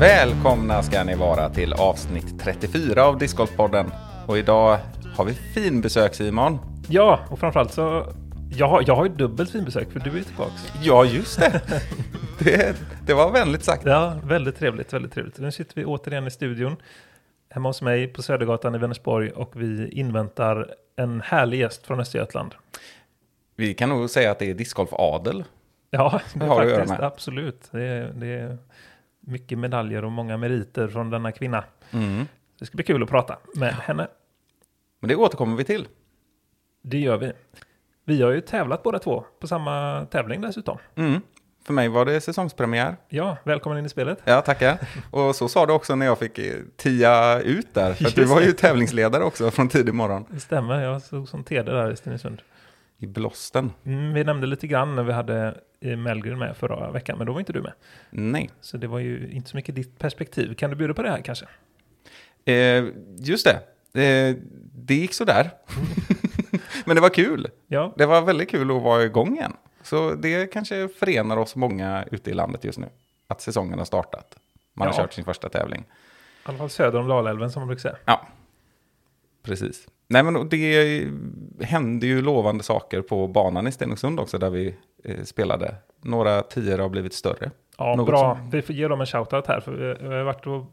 Välkomna ska ni vara till avsnitt 34 av Discgolfpodden. Och idag har vi fin besök Simon. Ja, och framförallt så... Jag har, jag har ju dubbelt finbesök för du är ju tillbaks. Ja, just det. det. Det var vänligt sagt. Ja, väldigt trevligt, väldigt trevligt. Nu sitter vi återigen i studion hemma hos mig på Södergatan i Vänersborg och vi inväntar en härlig gäst från Östergötland. Vi kan nog säga att det är discgolf-adel. Ja, det har göra faktiskt, absolut. Det det mycket medaljer och många meriter från denna kvinna. Mm. Det ska bli kul att prata med henne. Men det återkommer vi till. Det gör vi. Vi har ju tävlat båda två på samma tävling dessutom. Mm. För mig var det säsongspremiär. Ja, välkommen in i spelet. Ja, tackar. Och så sa du också när jag fick eh, tia ut där. För du var ju tävlingsledare också från tidig morgon. Det stämmer, jag såg som Tede där i Stenungsund. I blåsten. Mm, vi nämnde lite grann när vi hade eh, Mellgren med förra veckan, men då var inte du med. Nej. Så det var ju inte så mycket ditt perspektiv. Kan du bjuda på det här kanske? Eh, just det. Eh, det gick sådär. Men det var kul. Ja, Det var väldigt kul att vara igång igen. Så det kanske förenar oss många ute i landet just nu. Att säsongen har startat. Man har Ja. kört sin första tävling. i alla fall söder om Dalälven som man brukar säga. Ja, precis. Nej men det hände ju lovande saker på banan i Stenungsund också där vi eh, spelade. Några tior har blivit större. Ja, Något bra. som- Vi får ge dem en shoutout här, för vi har varit och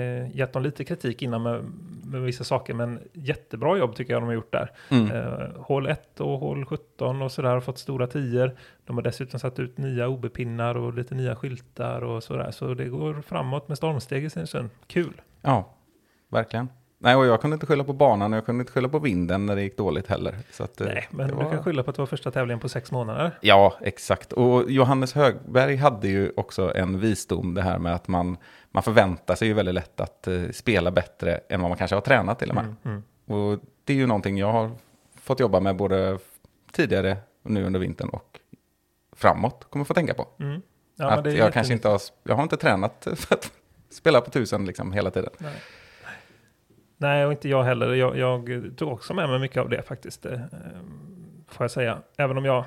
eh, gett dem lite kritik innan med, med vissa saker, men jättebra jobb tycker jag de har gjort där. Mm. Eh, hål 1 och hål 17 och sådär har fått stora tior. De har dessutom satt ut nya OB-pinnar och lite nya skyltar och sådär. Så det går framåt med stormsteg i Stenungsund. Kul! Ja, verkligen. Nej, och jag kunde inte skylla på banan och jag kunde inte skylla på vinden när det gick dåligt heller. Att, eh, Nej, men det du var- kan skylla på att det var första tävlingen på sex månader. Ja, exakt. Och Johannes Högberg hade ju också en visdom, det här med att man, man förväntar sig ju väldigt lätt att eh, spela bättre än vad man kanske har tränat till och med. Mm, mm. Och det är ju någonting jag har fått jobba med både tidigare nu under vintern och framåt kommer få tänka på. Mm. Ja, att jag kanske inte har, jag har inte tränat för att spela på tusen liksom hela tiden. Nej. Nej, och inte jag heller. Jag, jag tog också med mig mycket av det faktiskt. det, Får jag säga. Även om jag,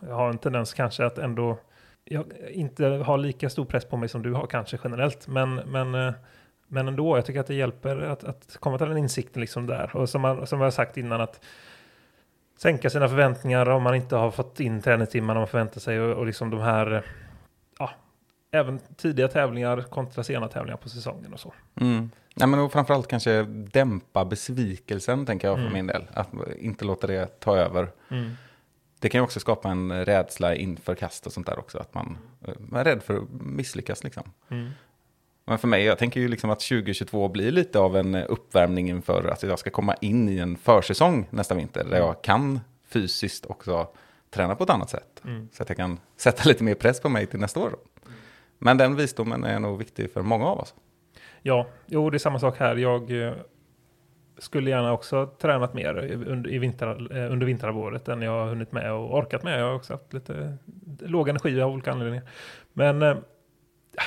jag har en tendens kanske att ändå jag inte har lika stor press på mig som du har kanske generellt. Men, men, eh, men ändå, jag tycker att det hjälper att, att komma till den insikten liksom där. Och som, man, som jag har sagt innan att sänka sina förväntningar om man inte har fått in träningstimmarna man förväntar sig. Och, och liksom de här, ja, även tidiga tävlingar kontra sena tävlingar på säsongen och så. Mm. Nej, men och framförallt kanske dämpa besvikelsen, tänker jag för Mm. min del. Att inte låta det ta över. Mm. Det kan ju också skapa en rädsla inför kast och sånt där också. Att man, man är rädd för att misslyckas liksom. Mm. Men för mig, jag tänker ju liksom att 2022 blir lite av en uppvärmning inför att jag ska komma in i en försäsong nästa vinter. Där jag kan fysiskt också träna på ett annat sätt. Mm. Så att jag kan sätta lite mer press på mig till nästa år. Men den visdomen är nog viktig för många av oss. Ja, jo det är samma sak här. Jag eh, skulle gärna också ha tränat mer under, i vinter, eh, under vinterhalvåret än jag har hunnit med och orkat med. Jag har också haft lite låg energi av olika anledningar. Men eh,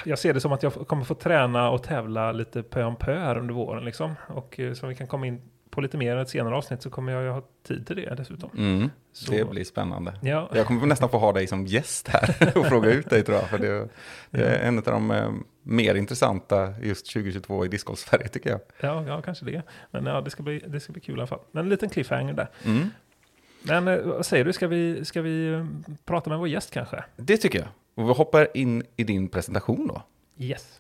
jag ser det som att jag kommer få träna och tävla lite pö om pö här under våren. Liksom. Och som vi kan komma in på lite mer i ett senare avsnitt så kommer jag ha tid till det dessutom. Mm, Så- Det blir spännande. Ja, Jag kommer nästan få ha dig som gäst här och fråga ut dig tror jag. För det, det är en av de mer intressanta just 2022 i discgolf-Sverige tycker jag. ja, ja, kanske det. Men ja, det ska, bli, det ska bli kul i alla fall. Men en liten cliffhanger där. Mm. Men eh, vad säger du, ska vi, ska vi eh, prata med vår gäst kanske? Det tycker jag. Och vi hoppar in i din presentation då. Yes.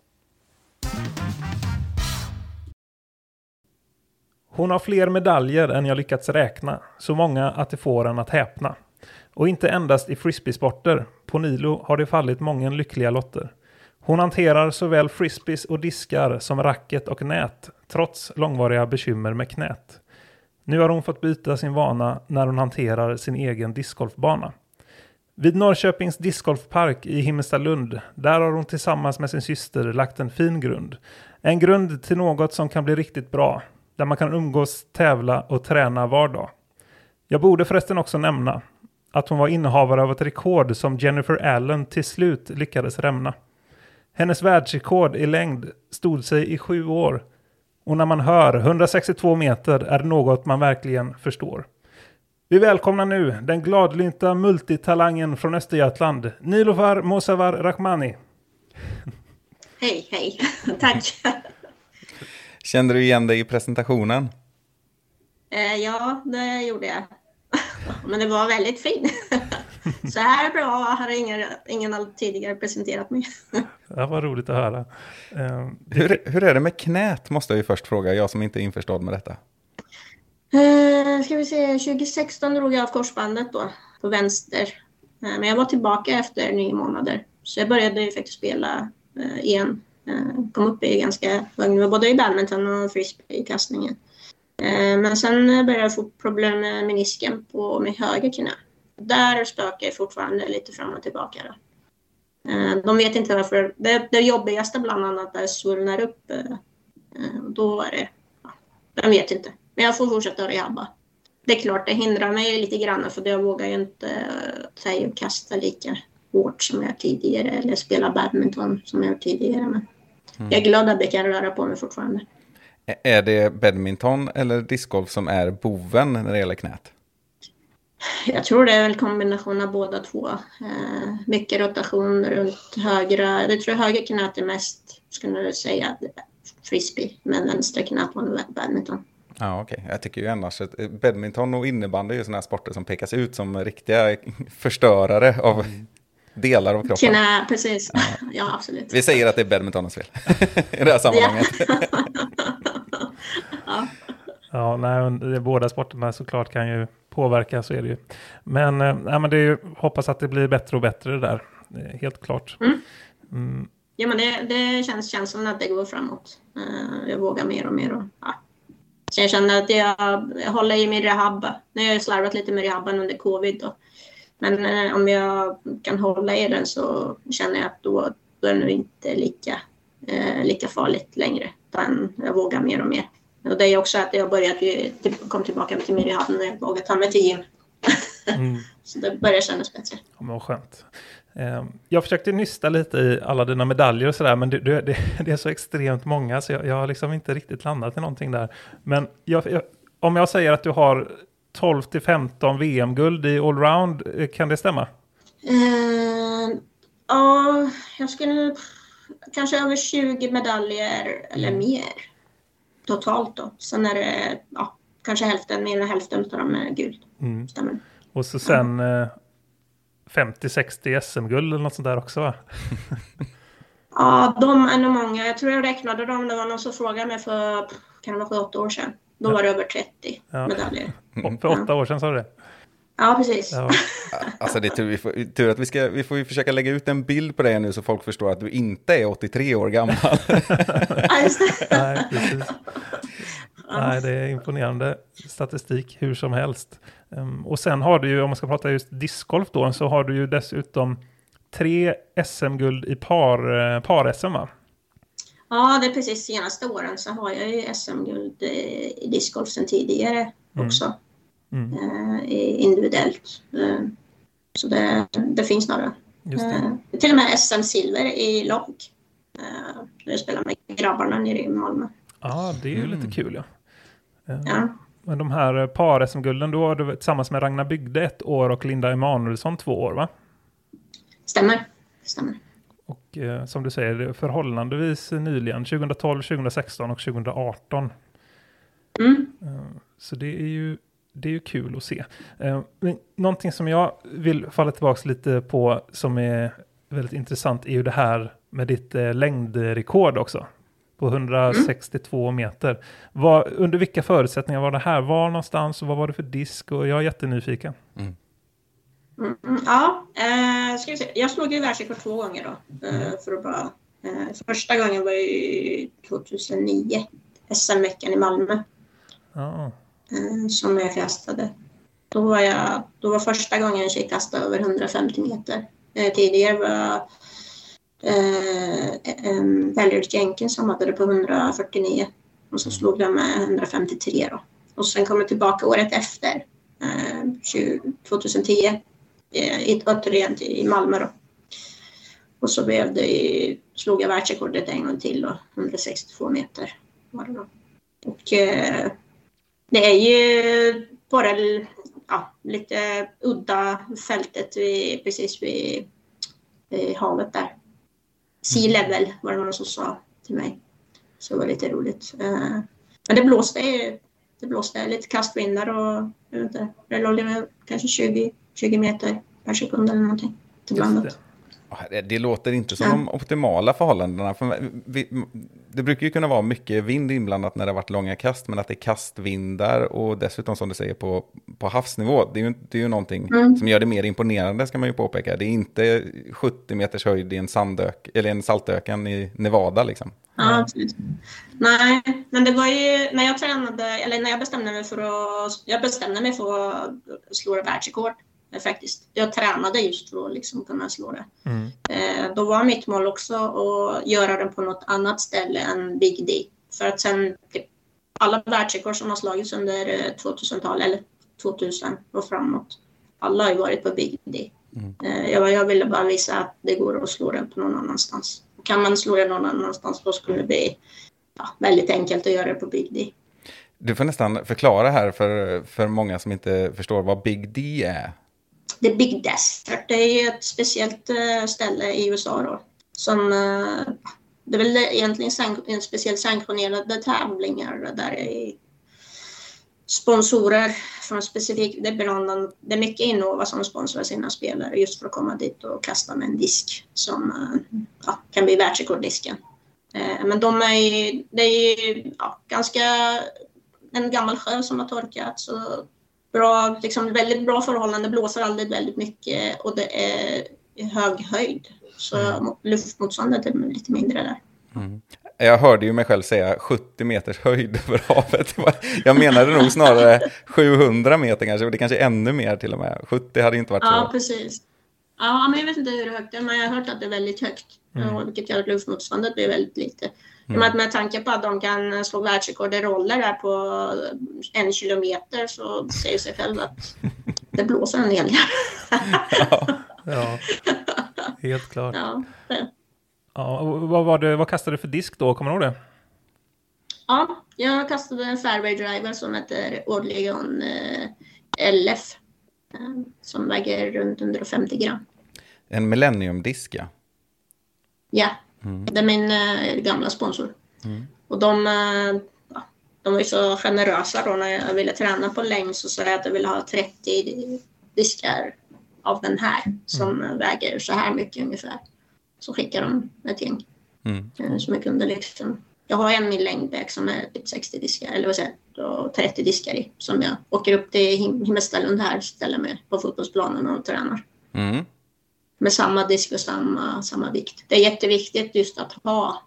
Hon har fler medaljer än jag lyckats räkna, så många att det får en att häpna. Och inte endast i frisbeesporter, på Nilo har det fallit många lyckliga lotter. Hon hanterar såväl frisbees och diskar som racket och nät, trots långvariga bekymmer med knät. Nu har hon fått byta sin vana när hon hanterar sin egen discgolfbana. Vid Norrköpings discgolfpark i Himmelstalund, där har hon tillsammans med sin syster lagt en fin grund. En grund till något som kan bli riktigt bra, där man kan umgås, tävla och träna var dag. Jag borde förresten också nämna att hon var innehavare av ett rekord som Jennifer Allen till slut lyckades rämna. Hennes världsrekord i längd stod sig i sju år Och när man hör 162 meter är det något man verkligen förstår. Vi välkomnar nu den gladlynta multitalangen från Östergötland, Nilovar Mosavar Rahmani. Hej, hej. Tack. Kände du igen dig i presentationen? Eh, ja, det gjorde jag. Men det var väldigt fin. Så här bra har ingen, ingen tidigare presenterat mig. Det var roligt att höra. Eh, Hur, hur är det med knät, måste jag ju först fråga, jag som inte är införstådd med detta. Eh, ska vi se, 2016 drog jag av korsbandet då, på vänster. Eh, men jag var tillbaka efter nio månader. Så jag började ju faktiskt spela eh, igen. Eh, kom upp i ganska hög nivå, både i badminton och frisbeekastningen. Eh, men sen började jag få problem med menisken på mitt höger knä. Där stökar jag fortfarande lite fram och tillbaka. Då. Eh, de vet inte varför. Det, det jobbigaste bland annat är svullnar upp. eh, eh, Då är det... Ja, de vet inte. Men jag får fortsätta rehabba. Det är klart, det hindrar mig lite grann för jag vågar ju inte säga och kasta lika hårt som jag tidigare eller spela badminton som jag tidigare. Men jag är glad att jag kan röra på mig fortfarande. Är det badminton eller discgolf som är boven när det gäller knät? Jag tror det är en kombination av båda två. Eh, mycket rotation runt högra. Jag tror höger knät är mest, skulle jag säga, frisbee. Men vänstra knät var badminton. Ja, okej. Jag tycker ju annars att eh, badminton och innebandy är ju sådana här sporter som pekas ut som riktiga förstörare av delar av kroppen. Knä, precis. Ja, absolut. Vi säger att det är badmintonens fel i det här sammanhanget. Ja, nej, men det, båda sporterna såklart kan ju påverka, så är det ju. Men, eh, nej, men det är ju, hoppas att det blir bättre och bättre det där. Är helt klart. Mm. Ja, men det, det känns känslan att det går framåt. Eh, jag vågar mer och mer. Och, ja. Så jag känner att jag, jag håller i min rehab. Nu har jag slarvat lite med rehabben under covid. Då. Men eh, om jag kan hålla i den så känner jag att då, då är det nog inte lika, eh, lika farligt längre. Utan jag vågar mer och mer. Och det är också att jag typ, kom tillbaka till rehab när jag vågar ta mig till gym. Mm. så det börjar kännas bättre. Ja, men skönt. Eh, Jag försökte nysta lite i alla dina medaljer och sådär, men det, det, det är så extremt många så jag, jag har liksom inte riktigt landat i någonting där. Men jag, jag, om jag säger att du har 12 till 15 VM-guld i allround, eh, kan det stämma? Eh, ja, jag skulle kanske över 20 medaljer eller mer totalt då. Sen är det ja, kanske hälften, mer än hälften av dem är guld. Mm. Stämmer. Och så sen eh, 50-60 SM-guld eller något sånt där också va? Ja, de är nog många. Jag tror jag räknade dem. Det var någon som frågade mig för, kan det vara för åtta år sedan? Då var det över 30 Ja. medaljer. För åtta år sedan sa du det? Ja, precis. Ja. Alltså det är tur, vi får, tur att vi ska, vi får ju försöka lägga ut en bild på dig nu så folk förstår att du inte är 83 år gammal. Nej, precis. Nej, det är imponerande statistik hur som helst. Ehm, och sen har du ju, om man ska prata just discgolf då, så har du ju dessutom tre SM-guld i par, eh, par-SM va? Ja, det är precis senaste åren så har jag ju SM-guld eh, i discgolf sedan tidigare också. Mm. Eh, i- individuellt. Eh, Så det, det finns några. Just det. Eh, Till och med SM-silver i lång. Eh, Där jag spelar med grabbarna nere i Malmö. Ja, det är ju lite kul ja. Ja, Men de här par-SM-gulden, då har du tillsammans med Ragnar Bygde ett år och Linda Emanuelsson två år va? stämmer. stämmer. Och eh, som du säger, förhållandevis nyligen, 2012, 2016 och 2018. Mm. Så det är ju, det är ju kul att se. Eh, men någonting som jag vill falla tillbaka lite på som är väldigt intressant är ju det här med ditt eh, längdrekord också. På 162 meter. Vad, under vilka förutsättningar var det här? Var någonstans och vad var det för disk? Och jag är jättenyfiken. Mm, mm, ja, eh, ska vi se. jag slog ju världsrekord två gånger då. Eh, för att bara, eh, första gången var ju 2009, SM-veckan i Malmö. Ja, Eh, som jag kastade. Då var, jag, då var första gången jag kastade över 150 meter. Eh, tidigare var eh, Valerie Jenkins som hade det på 149 och så slog jag med 153 då. Och sen kom jag tillbaka året efter, eh, 20, 2010, eh, återigen i Malmö då. Och så blev det, slog jag världsrekordet en gång till då, 162 meter var det då. Och eh, det är ju bara ja, lite udda fältet vid, precis vid, vid havet där. Sea level var det någon som sa till mig. Så det var lite roligt. Eh, men det blåste, det blåste lite kastvindar och jag vet inte, det låg kanske 20, 20 meter per sekund eller någonting. Till blandat. Det. Låter inte som Ja. de optimala förhållandena. För vi, det brukar ju kunna vara mycket vind inblandat när det har varit långa kast, men att det är kastvindar och dessutom som du säger på, på havsnivå, det är ju, det är ju någonting Mm. som gör det mer imponerande ska man ju påpeka. Det är inte 70 meters höjd i en sandök, eller en saltöken i Nevada liksom. Ja, absolut. Nej, men det var ju när jag tränade, eller när jag bestämde mig för att, jag bestämde mig för att slå världsrekord faktiskt. Jag tränade just för att liksom kunna slå det. Mm. Eh, då var mitt mål också att göra det på något annat ställe än Big D. För att sen, typ, alla världsrekord som har slagits under eh, 2000-talet, eller 2000 och framåt, alla har ju varit på Big D. Eh, jag, jag ville bara visa att det går att slå det på någon annanstans. Kan man slå det någon annanstans då skulle det bli ja, väldigt enkelt att göra det på Big D. Du får nästan förklara här för, för många som inte förstår vad Big D är. The Big Desert. Det är ju ett speciellt eh, ställe i USA då. Som, eh, det är väl egentligen en speciellt sanktionerade tävlingar där det är sponsorer från specifikt, det är, bland annat- det är mycket Innova som sponsrar sina spelare just för att komma dit och kasta med en disk som eh, ja, kan bli världsrekorddisken. Men de är ju, det är ju ja, ganska en gammal sjö som har torkat så bra, liksom väldigt bra förhållande, blåser aldrig väldigt mycket och det är hög höjd. Så luftmotståndet är lite mindre där. Jag hörde ju mig själv säga 70 meters höjd över havet. Jag menade nog snarare 700 meter kanske, det kanske är ännu mer till och med. 70 hade inte varit Ja, så. precis. Ja, men jag vet inte hur högt det är, men jag har hört att det är väldigt högt. Ja, vilket gör att luftmotståndet blir väldigt lite. Mm. Med, med tanke på att de kan slå världsrekord i roller där på en kilometer så säger sig själv att det blåser en hel del. Ja, helt klart. ja, Ja, vad, var det, vad kastade du för disk då? Kommer du ihåg det? ja, jag kastade en fairway driver som heter Odeon eh, LF. Eh, som väger runt 150 gram. En millenniumdisk, ja. Ja, det är min eh, gamla sponsor. Och de, eh, de var ju så generösa då när jag ville träna på längd så sa jag att jag ville ha 30 diskar av den här som eh, väger så här mycket ungefär. Så skickar de ett gäng Mm. eh, som jag kunde liksom. Jag har en min längdväg som är typ 60 diskar eller vad säger jag, och 30 diskar i som jag åker upp till Him- Himmelstalund här ställer mig på fotbollsplanen och tränar Mm. Med samma disk och samma, samma vikt. Det är jätteviktigt just att ha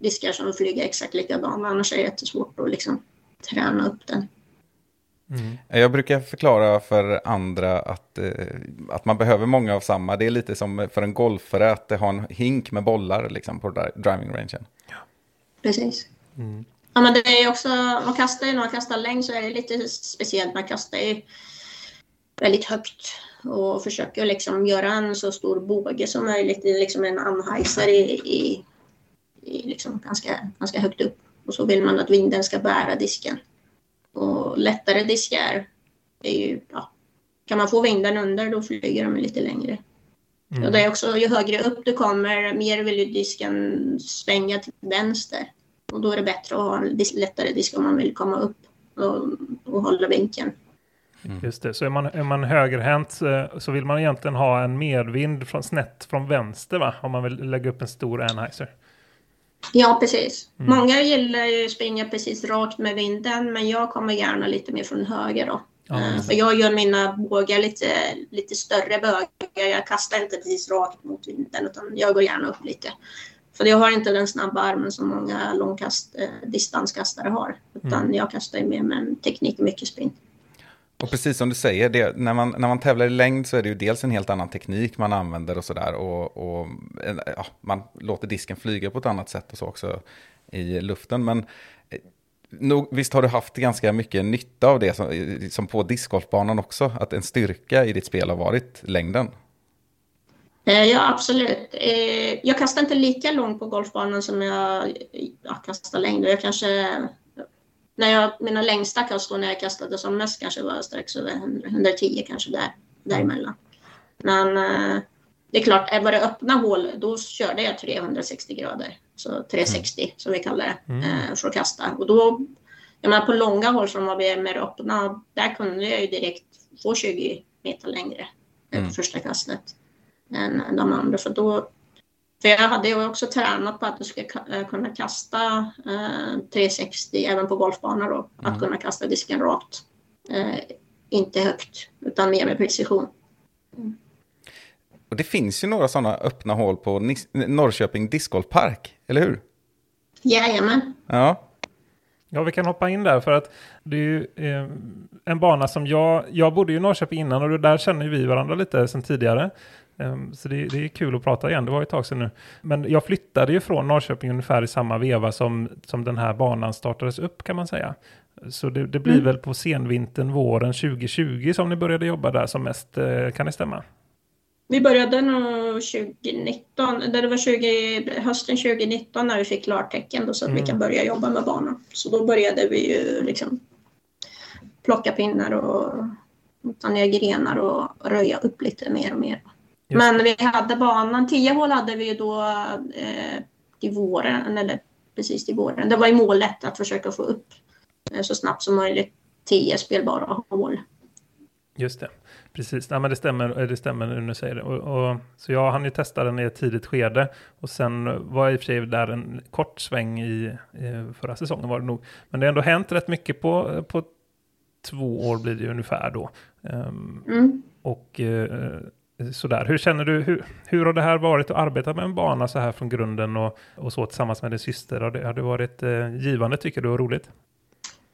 diskar som flyger exakt likadana, annars är det jättesvårt att liksom träna upp den. Jag brukar förklara för andra att, eh, att man behöver många av samma. Det är lite som för en golfare att ha en hink med bollar liksom, på dri- driving rangen. Precis. Ja, men det är också, man kastar ju när man kastar längd så är det lite speciellt. Man kastar ju väldigt högt och försöker liksom göra en så stor båge som möjligt i liksom en anheiser i, i, i liksom ganska, ganska högt upp. Och så vill man att vinden ska bära disken. Och lättare diskar är ju, ja, kan man få vinden under då flyger de lite längre. Och det är också, ju högre upp du kommer, mer vill ju disken svänga till vänster. Och då är det bättre att ha en lättare disk om man vill komma upp och, och hålla vinkeln. Just det, så är man, är man högerhänt eh, så vill man egentligen ha en medvind från, snett från vänster va? Om man vill lägga upp en stor Anheuser. Ja, precis. Många gillar ju att springa precis rakt med vinden, men jag kommer gärna lite mer från höger då. Eh, För jag gör mina bågar lite, lite större bögar. Jag kastar inte precis rakt mot vinden, utan jag går gärna upp lite. För jag har inte den snabba armen som många långkast, eh, distanskastare har. Utan jag kastar ju mer med en teknik och mycket sprint. Och precis som du säger, det, när, man, när man tävlar i längd så är det ju dels en helt annan teknik man använder och sådär. Och, och ja, man låter disken flyga på ett annat sätt och så också i luften. Men eh, nog, visst har du haft ganska mycket nytta av det som, som på discgolfbanan också? Att en styrka i ditt spel har varit längden? Eh, ja, absolut. Eh, jag kastar inte lika långt på golfbanan som jag, jag kastar längd. Jag kanske när jag, mina längsta kast då när jag kastade som mest kanske var strax över 100, 110 kanske där, däremellan. Men eh, det är klart, var det öppna hål då körde jag 360 grader. Så 360 mm. som vi kallar det, eh, för att kasta. Och då, jag menar på långa hål som var mer öppna, där kunde jag ju direkt få 20 meter längre mm. första kastet än de andra. För då för jag hade ju också tränat på att jag skulle eh, kunna kasta eh, 360 även på golfbanor då. Mm. Att kunna kasta disken rakt. Eh, inte högt, utan mer med precision. Mm. Och det finns ju några sådana öppna hål på Nis Norrköping discgolfpark, eller hur? Jajamän. Ja. Ja, vi kan hoppa in där för att det är ju eh, en bana som jag, jag bodde i Norrköping innan och där känner vi varandra lite sedan tidigare. Um, så det, det, är kul att prata igen, det var ett tag sedan nu. Men jag flyttade ju från Norrköping ungefär i samma veva som, som den här banan startades upp kan man säga. Så det, det blir mm. väl på senvintern, våren 2020 som ni började jobba där som mest, uh, kan det stämma? Vi började nog 2019, det var 20, hösten 2019 när vi fick klartecken då, så att mm. vi kan börja jobba med banan. Så då började vi ju liksom plocka pinnar och ta ner grenar och röja upp lite mer och mer. Just. Men vi hade banan, 10 hål hade vi ju då eh, till våren, eller precis till våren. Det var ju målet att försöka få upp eh, så snabbt som möjligt 10 spelbara hål. Just det, precis. Nej, men det stämmer, eh, det stämmer när du säger det. Och, och, så jag hann ju testa den i ett tidigt skede och sen var jag i och för sig där en kort sväng i eh, förra säsongen var det nog. Men det har ändå hänt rätt mycket på, på två år blir det ungefär då. Um, mm. Och uh, sådär. Hur känner du, hur, hur har det här varit att arbeta med en bana så här från grunden och, och så tillsammans med din syster? Har det, har det varit eh, givande tycker du och roligt?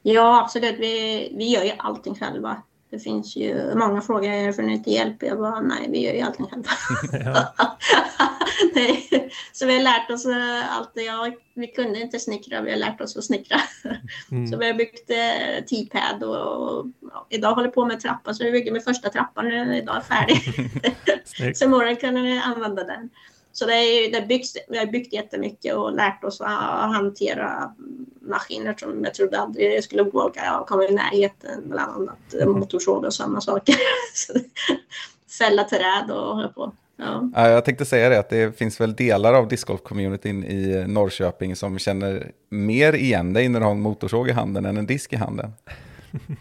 Ja, absolut. Vi, vi gör ju allting själva. Det finns ju många frågor, får ni inte hjälp? Jag bara, nej, vi gör ju allting själva. så vi har lärt oss eh, allt. Ja, vi kunde inte snickra, vi har lärt oss att snickra. Mm. Så vi har byggt eh, T-pad och, och ja, idag håller på med trappan. Så vi bygger med första trappan idag är färdig. så imorgon kan ni använda den. Så det är, det byggs, vi har byggt jättemycket och lärt oss att hantera maskiner som jag trodde aldrig jag skulle våga komma i närheten. Bland annat mm. motorsåg och sådana saker. Fälla träd och hålla på. Ja. jag tänkte säga det, att det finns väl delar av discgolf-communityn i Norrköping som känner mer igen dig när du har en motorsåg i handen än en disk i handen.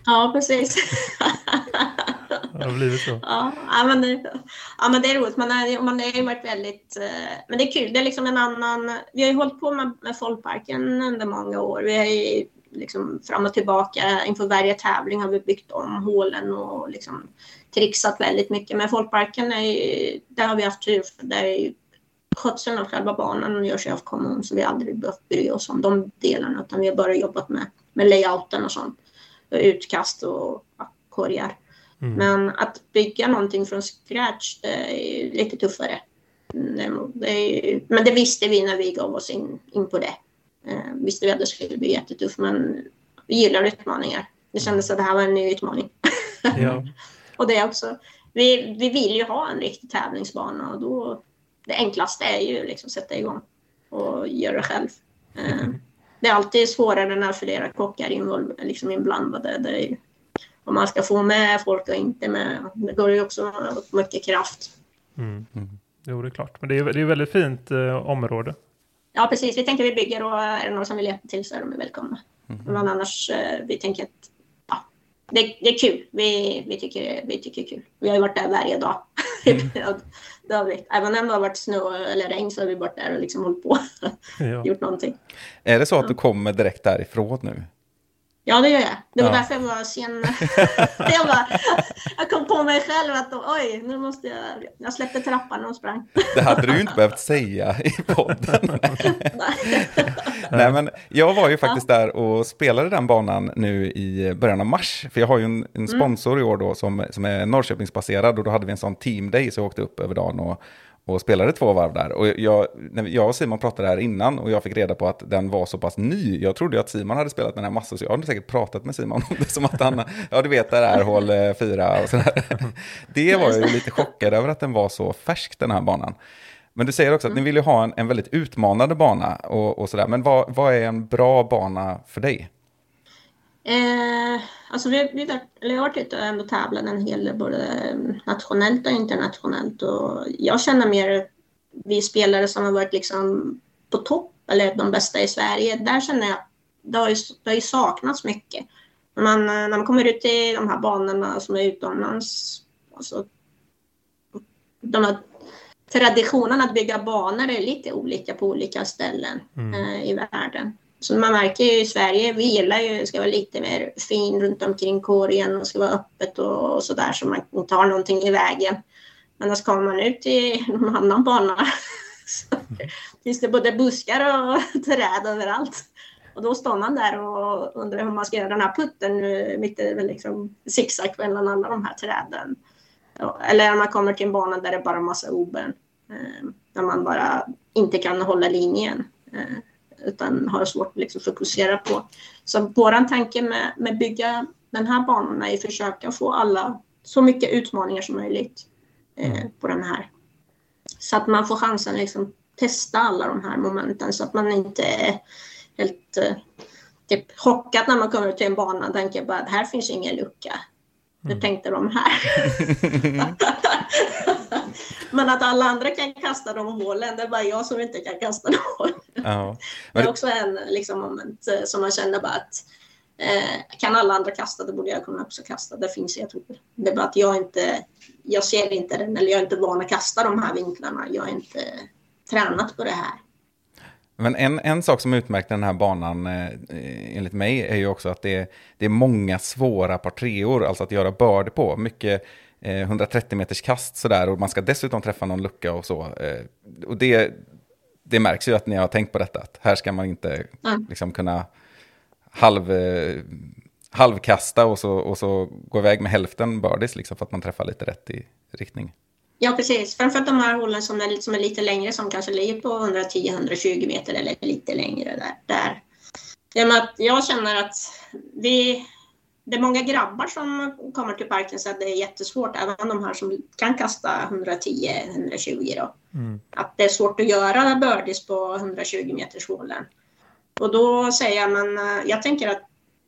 Ja, precis. det har blivit så. Ja, men det, ja, men det är roligt. Man, är, man har ju varit väldigt... Eh, men det är kul. Det är liksom en annan... Vi har ju hållit på med, med Folkparken under många år. Vi har ju liksom fram och tillbaka. Inför varje tävling har vi byggt om hålen och liksom trixat väldigt mycket. Men Folkparken, är ju, där har vi haft tur. För där är ju skötseln av själva banan görs ju av kommun så vi har aldrig behövt bry oss om de delarna utan vi har bara jobbat med, med layouten och sånt. Utkast och ja, korgar. Mm. Men att bygga någonting från scratch är lite tuffare. Det är, men det visste vi när vi gav oss in, in på det. Eh, visste vi att det skulle bli jättetufft, men vi gillar utmaningar. Det kändes att det här var en ny utmaning. Ja. och det också. Vi, vi vill ju ha en riktig tävlingsbana och då det enklaste är ju liksom sätta igång och göra det själv. Eh, det är alltid svårare när flera kockar involv, liksom inblandade. Det är, om man ska få med folk och inte med. Det går ju också åt mycket kraft. Mm. Mm. Jo, det är klart. Men det är, det är väldigt fint eh, område. Ja, precis. Vi tänker vi bygger och är det någon som vill hjälpa till så är de välkomna. Mm. Men annars, eh, vi tänker att ja, det, det, är kul. Vi, vi, tycker, vi tycker det är kul. Vi har ju varit där varje dag. Mm. det har vi. Även om det har varit snö eller regn så har vi varit där och liksom hållit på. Ja. Gjort någonting. Är det så att du kommer direkt därifrån nu? Ja, det gör jag. Det var ja. därför jag var sen. jag, bara, jag kom på mig själv att oj, nu måste jag... Jag släppte trappan och sprang. det hade du ju inte behövt säga i podden. Nej, men jag var ju faktiskt ja. där och spelade den banan nu i början av mars. För jag har ju en, en mm. sponsor mm. i år då som, som är Norrköpingsbaserad och då hade vi en sån team day så jag åkte upp över dagen och och spelade två varv där. Och jag, när jag och Simon pratade här innan och jag fick reda på att den var så pass ny. Jag trodde att Simon hade spelat den här massor, så jag hade säkert pratat med Simon om det som att han, ja du vet det är hål eh, fyra och sådär. Det var jag ju lite chockad över att den var så färsk den här banan. Men du säger också att ni vill ju ha en, en väldigt utmanande bana och, och sådär. Men vad, vad är en bra bana för dig? Eh, alltså vi, vi, eller jag har och ändå tävlat en hel del både nationellt och internationellt och jag känner mer vi spelare som har varit liksom på topp eller de bästa i Sverige. Där känner jag det har ju, det har ju saknats mycket. När man, när man kommer ut i de här banorna som är utomlands, alltså, de här traditionen att bygga banor är lite olika på olika ställen mm. eh, i världen. Så man märker ju i Sverige, vi gillar ju det ska vara lite mer fin runt omkring korgen och ska vara öppet och, och sådär så man inte har någonting i vägen. Men när kommer man ut i någon annan bana så finns det både buskar och träd överallt. Och då står man där och undrar hur man ska göra den här putten mitt i liksom zigzag mellan alla de här träden. Eller när man kommer till en bana där det är bara massa oben. Eh, där man bara inte kan hålla linjen. Eh. Utan har svårt att liksom fokusera på. Så vår tanke med, med bygga den här banan är att försöka få alla så mycket utmaningar som möjligt eh, mm. på den här. Så att man får chansen att liksom testa alla de här momenten så att man inte är helt eh, typ chockad när man kommer till en bana och tänker bara att här finns ingen lucka. Hur mm. tänkte de här? Men att alla andra kan kasta de hålen, det är bara jag som inte kan kasta de hålen. Ja. Det är också en liksom, moment eh, som man känner bara att eh, kan alla andra kasta, då borde jag kunna också kasta. Det finns jag tror. Det är bara att jag inte, jag ser inte den, eller jag är inte van att kasta de här vinklarna. Jag är inte tränat på det här. Men en, en sak som utmärkte den här banan eh, enligt mig är ju också att det är, det är många svåra par treor, alltså att göra börd på. Mycket eh, 130 meters kast sådär och man ska dessutom träffa någon lucka och så. Eh, och det, det märks ju att ni har tänkt på detta, att här ska man inte mm. liksom kunna halv, eh, halvkasta och så, och så gå iväg med hälften birdies liksom för att man träffar lite rätt i riktning. Ja, precis. Framförallt de här hålen som är, som är lite längre, som kanske ligger på 110-120 meter eller lite längre där. där. Att jag känner att vi, det är många grabbar som kommer till parken så att det är jättesvårt, även de här som kan kasta 110-120 då. Mm. Att det är svårt att göra birdies på 120 meters hålen. Och då säger jag, men eh, jag tänker att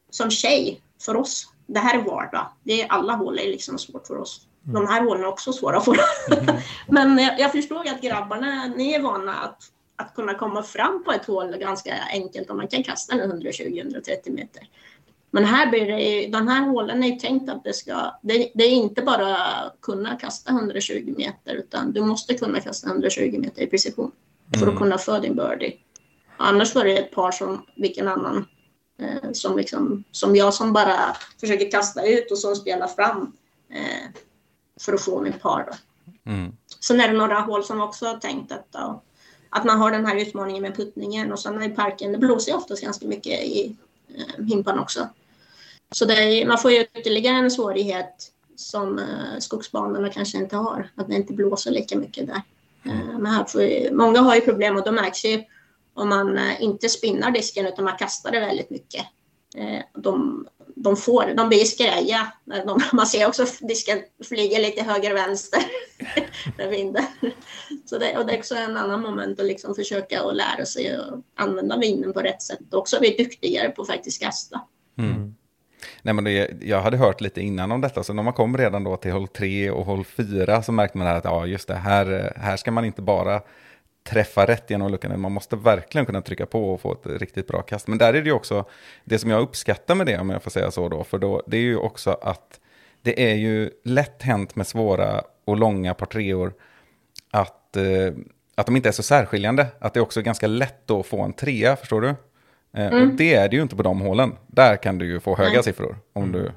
som tjej, för oss, det här är vardag. Det är alla hål är liksom svårt för oss. Mm. De här hålen är också svåra att få. Mm. Men jag, jag förstår att grabbarna, ni är vana att, att kunna komma fram på ett hål ganska enkelt om man kan kasta den 120-130 meter. Men här blir det, den här hålen är ju tänkt att det ska, det, det, är inte bara kunna kasta 120 meter utan du måste kunna kasta 120 meter i precision för att mm. kunna få din birdie. Annars var det ett par som vilken annan eh, som, liksom, som jag som bara försöker kasta ut och som spelar fram. Eh, för att få mitt par. Då. Mm. Sen är det några hål som också har tänkt att, då, att man har den här utmaningen med puttningen och sen i parken, det blåser ju oftast ganska mycket i eh, himpan också. Så är, man får ju ytterligare en svårighet som eh, skogsbanorna kanske inte har, att det inte blåser lika mycket där. Mm. Eh, men här får många har ju problem och då märks ju om man eh, inte spinnar disken utan man kastar det väldigt mycket. De, de, får, de blir skräja. De, man ser också disken flyga lite höger och vänster med vinden. Så det, och det är också en annan moment att liksom försöka att lära sig att använda vinden på rätt sätt och också bli duktigare på att faktiskt kasta. Mm. Nej, men det, jag hade hört lite innan om detta, så när man kom redan då till håll 3 och håll 4 så märkte man att ja, just det, här, här ska man inte bara träffa rätt genom luckan. Man måste verkligen kunna trycka på och få ett riktigt bra kast. Men där är det ju också, det som jag uppskattar med det, om jag får säga så då, för då, det är ju också att det är ju lätt hänt med svåra och långa par treor att, eh, att de inte är så särskiljande. Att det är också ganska lätt att få en trea, förstår du? Eh, mm. Och det är det ju inte på de hålen. Där kan du ju få höga mm. siffror om du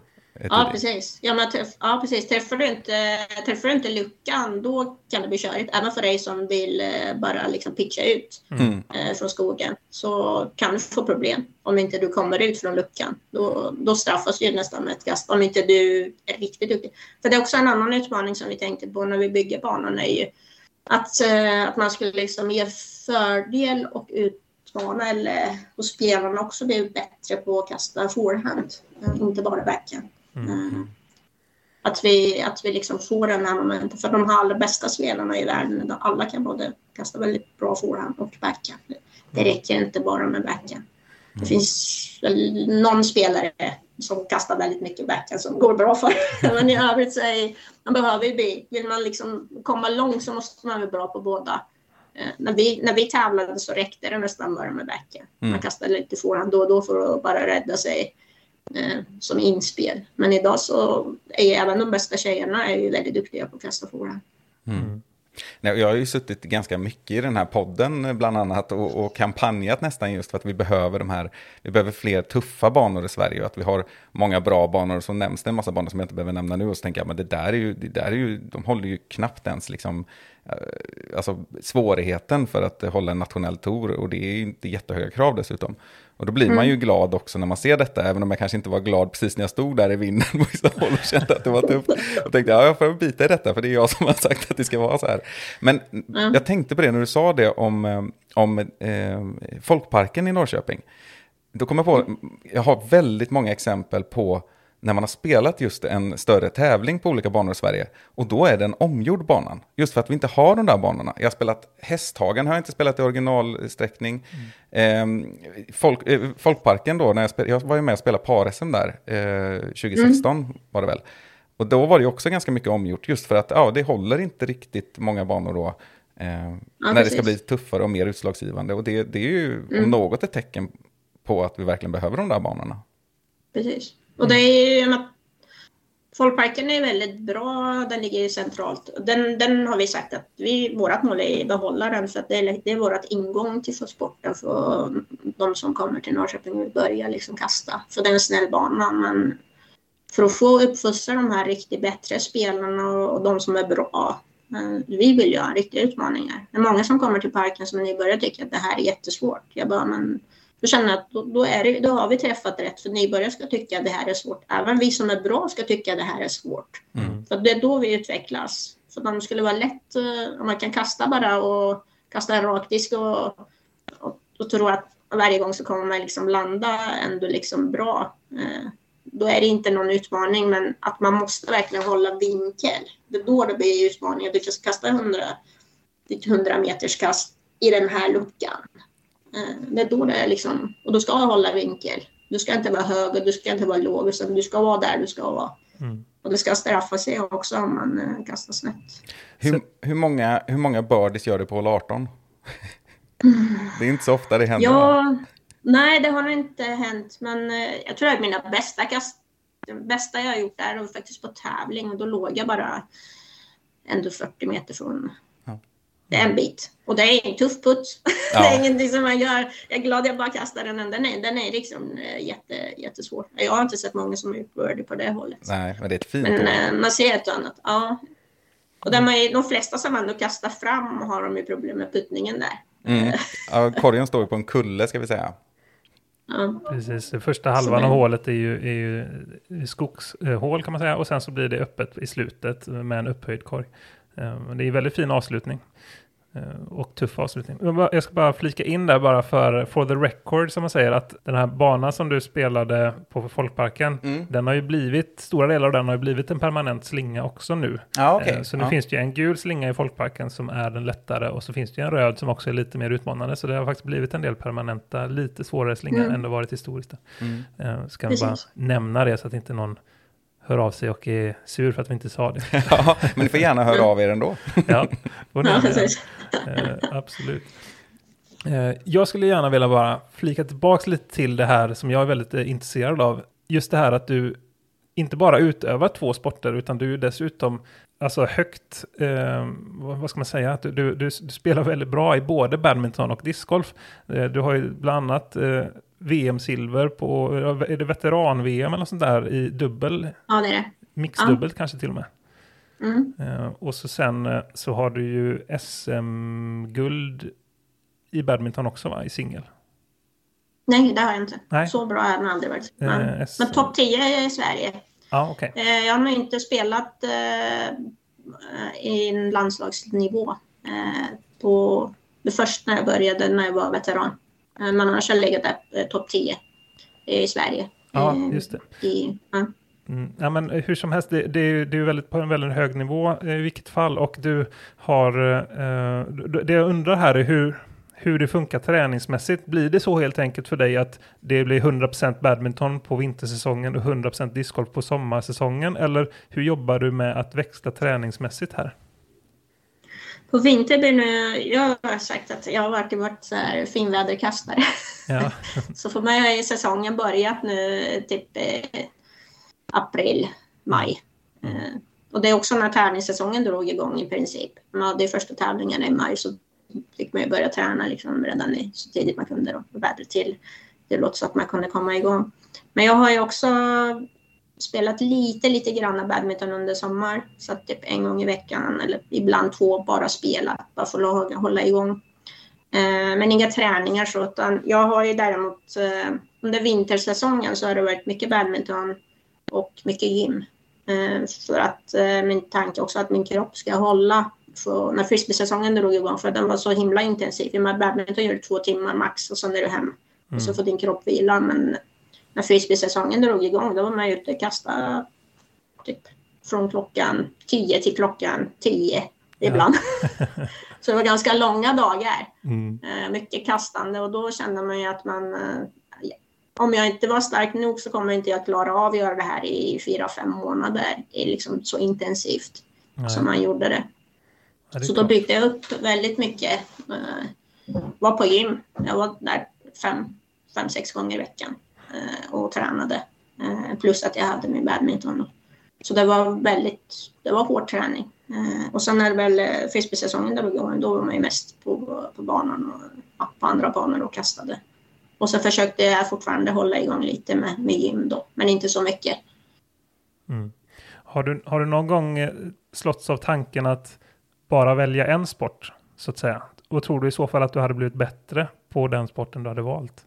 Ja, precis. Ja, men träff, ja, precis. Träffar du, inte, träffar du inte luckan, då kan det bli körigt. Även för dig som vill eh, bara liksom pitcha ut mm. eh, från skogen så kan du få problem om inte du kommer ut från luckan. Då, då straffas du nästan med ett kast om inte du är riktigt duktig. För det är också en annan utmaning som vi tänkte på när vi bygger banan är ju att, eh, att man skulle liksom ge fördel och utmana eller och spelarna också bli bättre på att kasta forehand, inte bara backhand. Mm. mm. Att vi, att vi liksom får den här momenten. För de här allra bästa spelarna i världen, alla kan både kasta väldigt bra forehand och backhand. Det mm. räcker inte bara med backhand. Det mm. finns någon spelare som kastar väldigt mycket backhand som går bra för. Men i övrigt så är man behöver ju bli, vill man liksom komma långt så måste man vara bra på båda. Eh, när, vi, när vi tävlade så räckte det nästan bara med backhand. Mm. Man kastade lite forehand då och då för att bara rädda sig eh, som inspel. Men idag så är även de bästa tjejerna är ju väldigt duktiga på att kasta forehand. Nej, jag har ju suttit ganska mycket i den här podden eh, bland annat och, och kampanjat nästan just för att vi behöver de här, vi behöver fler tuffa banor i Sverige och att vi har många bra banor som nämns det en massa banor som jag inte behöver nämna nu och så tänker jag men det där är ju, det där är ju de håller ju knappt ens liksom Alltså svårigheten för att hålla en nationell tour och det är ju inte jättehöga krav dessutom. Och då blir man ju glad också när man ser detta, även om jag kanske inte var glad precis när jag stod där i vinden på vissa håll och kände att det var tufft. Och tänkte, ja, jag får bita i detta, för det är jag som har sagt att det ska vara så här. Men jag tänkte på det när du sa det om, eh, om eh, Folkparken i Norrköping. Då kom jag på, jag har väldigt många exempel på när man har spelat just en större tävling på olika banor i Sverige. Och då är den omgjord banan. Just för att vi inte har de där banorna. Jag har spelat Hästhagen, har jag inte spelat i originalsträckning. Eh, folk, eh, Folkparken då, när jag, spel, jag var ju med och spelade par-SM där, eh, 2016 var det väl. Och då var det ju också ganska mycket omgjort, just för att ja, det håller inte riktigt många banor då. Eh, när det ska precis. bli tuffare och mer utslagsgivande. Och det, det är ju om något ett tecken på att vi verkligen behöver de där banorna. Precis. Och det är ju att Folkparken är väldigt bra, den ligger centralt. Den, den har vi sagt att vi, vårt mål är att behålla den för att det är, det är vårt ingång till sporten för de som kommer till Norrköping vill börja liksom kasta. För det är en snäll bana men för att få uppfostra de här riktigt bättre spelarna och, och de som är bra. eh, Vi vill ju ha riktiga utmaningar. Det är många som kommer till parken som nybörjare tycker att det här är jättesvårt. Jag bara, men då känner jag att då, då, är det, då har vi träffat rätt. För nybörjare ska tycka att det här är svårt. Även vi som är bra ska tycka att det här är svårt. För det är då vi utvecklas. För om det skulle vara lätt, eh, om man kan kasta bara och kasta en rak disk och, och, och tro att varje gång så kommer man liksom landa ändå liksom bra. Eh, då är det inte någon utmaning, men att man måste verkligen hålla vinkel. Det är då det blir utmaningar. Du kan kasta 100, ditt 100 meters kast i den här luckan. Eh, Det är då det är liksom, och du ska hålla vinkel. Du ska inte vara hög och du ska inte vara låg, utan du ska vara där du ska vara. Och det ska straffa sig också om man eh, kastar snett. Hur, hur, många, hur många birdies gör du på hål 18? det är inte så ofta det händer. Ja, nej, det har nog inte hänt, men eh, jag tror att mina bästa kast, det bästa jag har gjort där var faktiskt på tävling och då låg jag bara ändå 40 meter från. Det är en bit. Och det är en tuff putt. Ja. det är ingenting som man gör. Jag är glad jag bara kastar den. Den är, den är liksom eh, jätte, jättesvår. Jag har inte sett många som gjort birdie på det hållet. Nej, men det är ett fint Men eh, man ser ett och annat. Ja. Och där man, är- de flesta som ändå kastar fram har de ju problem med puttningen där. Mm. Ja, korgen står ju på en kulle ska vi säga. Ja. Precis, första halvan av hålet är ju, är ju skogshål kan man säga och sen så blir det öppet i slutet med en upphöjd korg. Eh, men Det är en väldigt fin avslutning. Eh, Och tuff avslutning. Jag ska bara flika in där bara för for the record som man säger att den här banan som du spelade på Folkparken, Mm. den har ju blivit, stora delar av den har ju blivit en permanent slinga också nu. Ja, okej. Eh, Så nu Ja. finns det ju en gul slinga i Folkparken som är den lättare och så finns det ju en röd som också är lite mer utmanande. Så det har faktiskt blivit en del permanenta, lite svårare slingor Mm. än det varit historiskt. Mm. Eh, Ska bara nämna det så att inte någon hör av sig och är sur för att vi inte sa det. Ja, men ni får gärna höra av er ändå. Ja, får ni precis. Eh, absolut. Eh, jag skulle gärna vilja bara flika tillbaka lite till det här som jag är väldigt eh, intresserad av. Just det här att du inte bara utövar två sporter utan du är dessutom alltså högt, eh, vad ska man säga, att du, du, du, du spelar väldigt bra i både badminton och discgolf. Eh, du har ju bland annat eh, VM-silver på, är det veteran-VM eller sånt där i dubbel, Ja, det är det. mixdubbelt kanske till och med. Mm. Eh, och så sen eh, så har du ju SM-guld i badminton också va, i singel. Nej, det har jag inte. Nej. Så bra har jag nog aldrig varit. Men, Eh, men topp 10 i Sverige. Ja, okej. Eh, jag har nog inte spelat i en landslagsnivå på det första när jag började när jag var veteran. Eh, men annars har legat där eh, topp 10 i Sverige. Ja, Eh, just det. I, ja. Mm. Ja, men hur som helst, det, det är ju det är väldigt, på en väldigt hög nivå eh, i vilket fall. Och du har, eh, det jag undrar här är hur, hur det funkar träningsmässigt. Blir det så helt enkelt för dig att det blir 100% badminton på vintersäsongen och 100% discgolf på sommarsäsongen? Eller hur jobbar du med att växla träningsmässigt här? På nu, jag har sagt att jag har varit, varit så här finväderkastare. Ja. så för mig har säsongen börjat nu typ eh, april, maj. Eh, och det är också när tävlingssäsongen drog igång i princip. Man hade ju första tävlingarna i maj så fick man ju börja träna liksom redan i, så tidigt man kunde. Då, vädret till. Det låter så att man kunde komma igång. Men jag har ju också spelat lite, lite grann badminton under sommar. Så typ en gång i veckan eller ibland två bara spela, bara för att hålla igång. Eh, men inga träningar så, utan jag har ju däremot eh, under vintersäsongen så har det varit mycket badminton och mycket gym. Eh, för att min tanke också att min kropp ska hålla för när frisbeesäsongen drog igång för den var så himla intensiv. I badminton gör du två timmar max och sen är du hem. Mm. Och så mm. får din kropp vila. Men när frisbeesäsongen drog igång då var man ute och kastade typ från klockan 10 till klockan 10 ibland. Ja. så det var ganska långa dagar. Mm. Eh, mycket kastande och då kände man ju att man eh, om jag inte var stark nog så kommer inte jag klara av att göra det här i fyra, fem månader. Det liksom så intensivt Nej. som man gjorde det. Ja, så då byggde jag upp väldigt mycket. Eh, var på gym. Jag var där fem, fem sex gånger i veckan Eh, och tränade. Eh, plus att jag hade min badminton. Så det var väldigt, det var hård träning. Eh, och sen när väl frisbeesäsongen drog igång, då var man ju mest på, på banan och ja, på andra banor och kastade. Och så försökte jag fortfarande hålla igång lite med, med gym då, men inte så mycket. Mm. Har, du, har du någon gång slåtts av tanken att bara välja en sport, så att säga? Och tror du i så fall att du hade blivit bättre på den sporten du hade valt?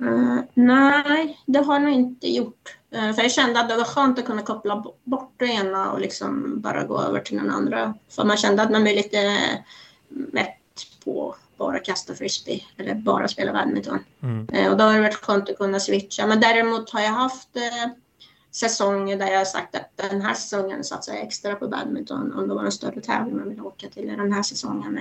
Uh, nej, det har jag nog inte gjort. Uh, för jag kände att det var skönt att kunna koppla bort det ena och liksom bara gå över till den andra. För man kände att man blev lite mätt på bara kasta frisbee eller bara spela badminton. Mm. Och då har det varit skönt att kunna switcha. Men däremot har jag haft säsonger där jag har sagt att den här säsongen satsar jag extra på badminton om det var en större tävling man vill åka till. Den här säsongen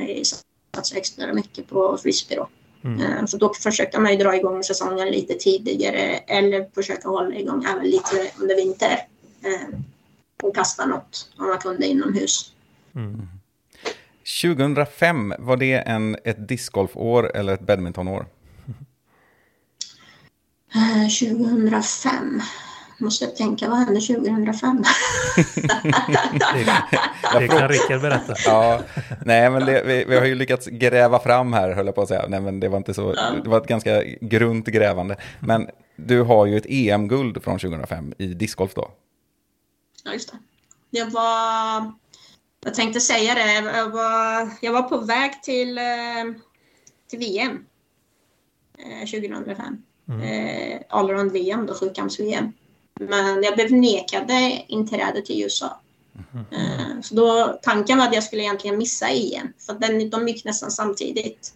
satsar jag extra mycket på frisbee då. Mm. Eh, så då försökte man ju dra igång säsongen lite tidigare eller försöka hålla igång även lite under vinter. Eh, och kasta något om man kunde inomhus. Mm. 2005, var det en, ett discgolfår eller ett badmintonår? 2005 måste jag tänka, vad hände 2005? det, det kan Rickard berätta. ja, nej, men det, vi, vi, har ju lyckats gräva fram här, höll jag på att säga. Nej, men det var inte så, det var ett ganska grunt grävande. Men du har ju ett EM-guld från 2005 i discgolf då. Ja, just det. Jag var, jag tänkte säga det, jag var, jag var på väg till, eh, till VM 2005. Mm. Eh, Allround-VM, då sjukamps-VM. Men jag blev nekade inträde till USA. Mm. Så då, tanken var att jag skulle egentligen missa EM, för den, de gick nästan samtidigt.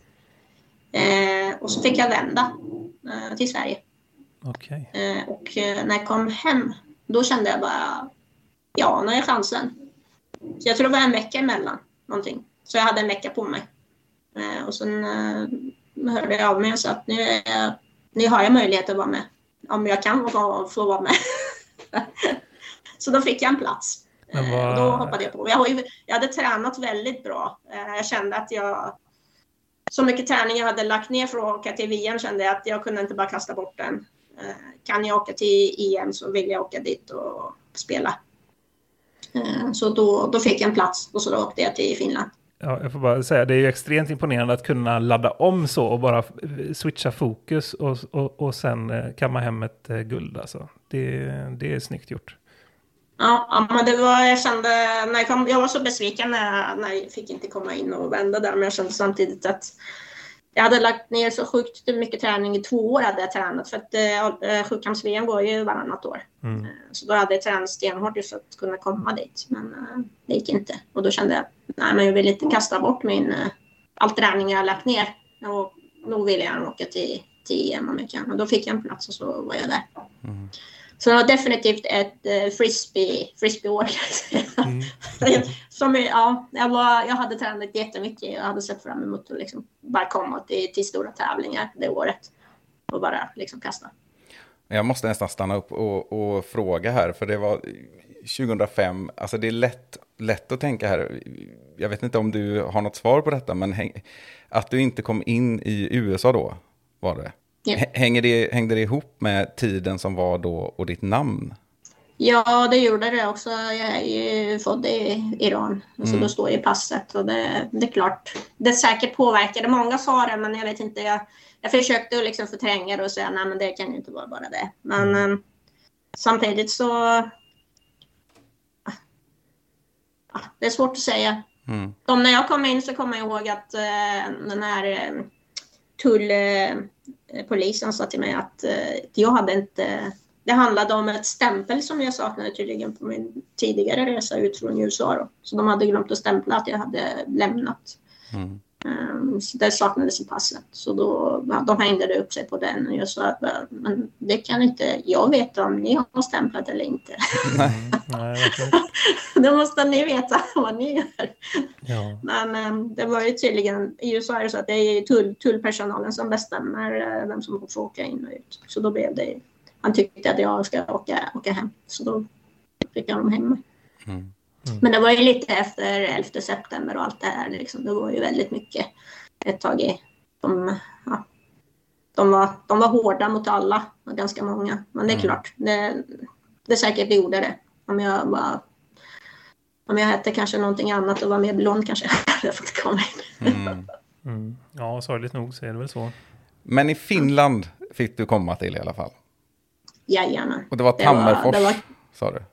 Eh, och så fick jag vända eh, till Sverige. Okay. Eh, och eh, när jag kom hem, då kände jag bara, ja, nu har jag chansen. Så jag tror det var en vecka emellan, någonting. Så jag hade en vecka på mig. Eh, och sen hörde jag av mig och sa att nu, nu har jag möjlighet att vara med om jag kan få, få vara med. så då fick jag en plats. Vad... Eh, då hoppade jag på. Jag, har ju, jag hade tränat väldigt bra. Eh, jag kände att jag... Så mycket träning jag hade lagt ner för att åka till VM kände jag att jag kunde inte bara kasta bort den. Eh, kan jag åka till EM så vill jag åka dit och spela. Så då, då fick jag en plats och så då åkte jag till Finland. Ja, jag får bara säga, det är ju extremt imponerande att kunna ladda om så och bara switcha fokus och, och, och sen eh, kamma hem ett eh, guld. Alltså. Det, det är snyggt gjort. Ja, men det var, jag kände, när jag, kom, jag var så besviken när jag, när jag fick inte komma in och vända där, men jag kände samtidigt att jag hade lagt ner så sjukt mycket träning. I två år hade jag tränat för att eh, sjukkamps-VM går ju varannat år. Mm. Eh, så då hade jag tränat stenhårt just för att kunna komma dit. Men eh, det gick inte. Och då kände jag nej, men jag vill inte kasta bort min, eh, all träning jag har lagt ner. Och då ville jag åka till, till EM om jag kan. Och då fick jag en plats och så var jag där. Mm. Så det var definitivt ett eh, frisbee, frisbeeår. Mm. Som, ja, jag, var, jag hade tränat jättemycket. Jag hade sett fram emot att liksom bara komma till, till stora tävlingar det året. Och bara liksom kasta. Jag måste nästan stanna upp och, och, fråga här, för det var 2005, alltså det är lätt, lätt att tänka här, jag vet inte om du har något svar på detta, men häng, att du inte kom in i USA då, var det? Hänger det, hängde det ihop med tiden som var då och ditt namn? Ja, det gjorde det också. Jag är ju född i Iran, så mm. då står det i passet. Och det, det är klart, det säkert påverkade. Många sa det, men jag vet inte. Jag, jag försökte liksom förtränga det och säga nej, men det kan ju inte vara bara det. Men mm. um, samtidigt så... Ah, det är svårt att säga. Mm. De, när jag kom in så kommer jag ihåg att uh, den här uh, tullpolisen Eh, polisen sa till mig att eh, jag hade inte... Det handlade om ett stämpel som jag saknade tydligen på min tidigare resa ut från USA. Då. Så de hade glömt att stämpla att jag hade lämnat. Mm. Um, så det saknades i passet. Så då, de hängde upp sig på den. Och jag sa att men det kan inte jag veta om ni har stämplat eller inte. Nej, nej, Då måste ni veta vad ni gör. Ja. Men um, det var ju tydligen, i USA är det så att det är tull, tullpersonalen som bestämmer uh, vem som får åka in och ut. Så då blev det, han tyckte att jag ska åka, åka hem. Så då fick jag dem hem. Mm. Mm. Men det var ju lite efter 11 september och allt det här. Liksom. Det var ju väldigt mycket ett tag i. De, ja, de, var, de var hårda mot alla, ganska många. Men det är mm. klart, det, det säkert det gjorde det. Om jag var om jag hette kanske någonting annat och var mer blond kanske jag hade fått komma in. Mm. Mm. Ja, sorgligt nog så är det väl så. Men i Finland fick du komma till i alla fall? Jajamän. Och det var Tammerfors, det var, det var... sa du?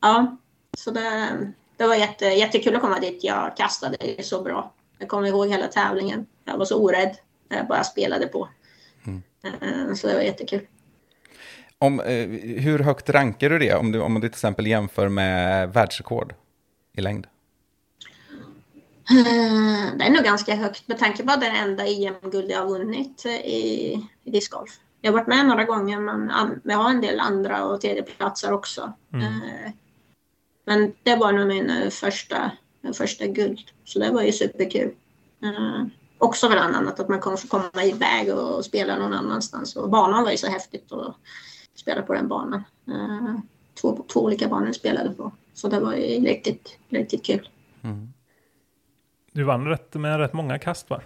Ja, så det, det var jätte, jättekul att komma dit. Jag kastade så bra. Jag kommer ihåg hela tävlingen. Jag var så orädd. Jag bara spelade på. Mm. Eh, så det var jättekul. Om, eh, hur högt rankar du det om du, om du till exempel jämför med världsrekord i längd? Eh, det är nog ganska högt med tanke på att det är det enda EM-guld jag har vunnit i, i discgolf. Jag har varit med några gånger men jag har en del andra och tredjeplatser också. Mm. Men det var nog min eh, första, första guld. Så det var ju superkul. Uh, också bland annat att man kommer få komma iväg och spela någon annanstans. Och banan var ju så häftigt att spela på den banan. Uh, två, två olika banor spelade på. Så det var ju riktigt, riktigt kul. Mm. Du vann rätt, med rätt många kast va?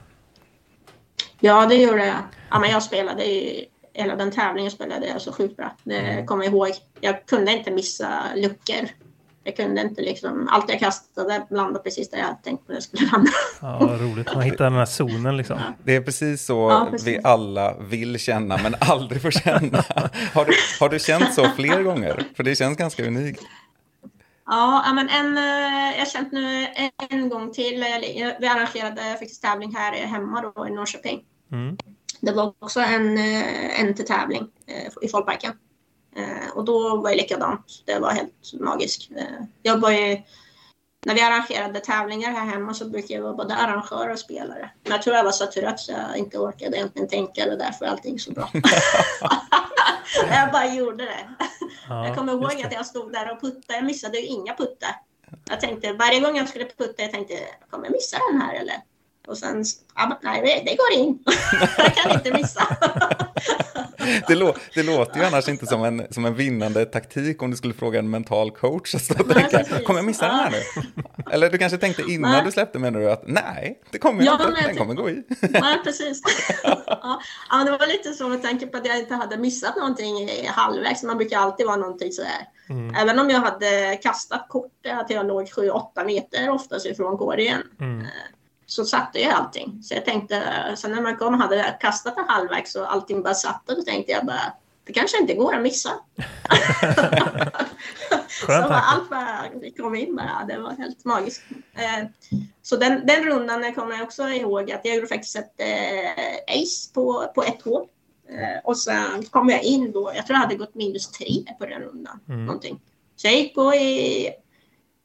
Ja, det gjorde jag. Ja, men jag spelade ju, hela den tävlingen spelade jag så sjukt bra. Det mm. kommer jag ihåg. Jag kunde inte missa luckor jag kunde inte liksom, allt jag kastade landade precis där jag tänkte att det skulle landa. Ja, roligt. Man hittar den här zonen liksom. Ja. Det är precis så ja, precis. vi alla vill känna, men aldrig får känna. har, du, har du känt så fler gånger? För det känns ganska unikt. Ja, men en, eh, jag har känt nu en gång till. Vi arrangerade faktiskt tävling här hemma då i Norrköping. Mm. Det var också en, eh, en till tävling eh, i Folkparken. Eh, och då var det likadant. Det var helt magiskt. Eh, jag var ju, när vi arrangerade tävlingar här hemma så brukade jag vara både arrangör och spelare. Men jag tror jag var så trött så jag inte orkade egentligen tänka och därför allting så bra. jag bara gjorde det. Ja, jag kommer ihåg att jag stod där och puttade. Jag missade ju inga puttar. Jag tänkte varje gång jag skulle putta, jag tänkte, kommer jag missa den här eller? Och sen, nej det går in. jag kan inte missa. Det, lå det låter ju annars inte som en, som en vinnande taktik om du skulle fråga en mental coach. Så tänka, kommer jag missa den här nu? Eller du kanske tänkte innan nej. du släppte menar du att nej, det kommer jag ja, inte, den kommer gå i. nej, precis. ja. ja, det var lite så med tanke på att jag inte hade missat någonting i halvvägs. Man brukar alltid vara någonting sådär. Mm. Även om jag hade kastat kort, att jag låg 7-8 meter oftast ifrån korgen. Mm. Så satte jag allting. Så jag tänkte, sen när man kom och hade kastat en halvvägs och allting bara satt, och då tänkte jag bara, det kanske inte går att missa. så allt bara kom in bara, det var helt magiskt. Eh, så den, den rundan kommer jag också ihåg att jag gjorde faktiskt ett eh, ace på, på ett hål. Eh, och sen kom jag in då, jag tror jag hade gått minus tre på den rundan. Mm. Någonting. Så jag gick på i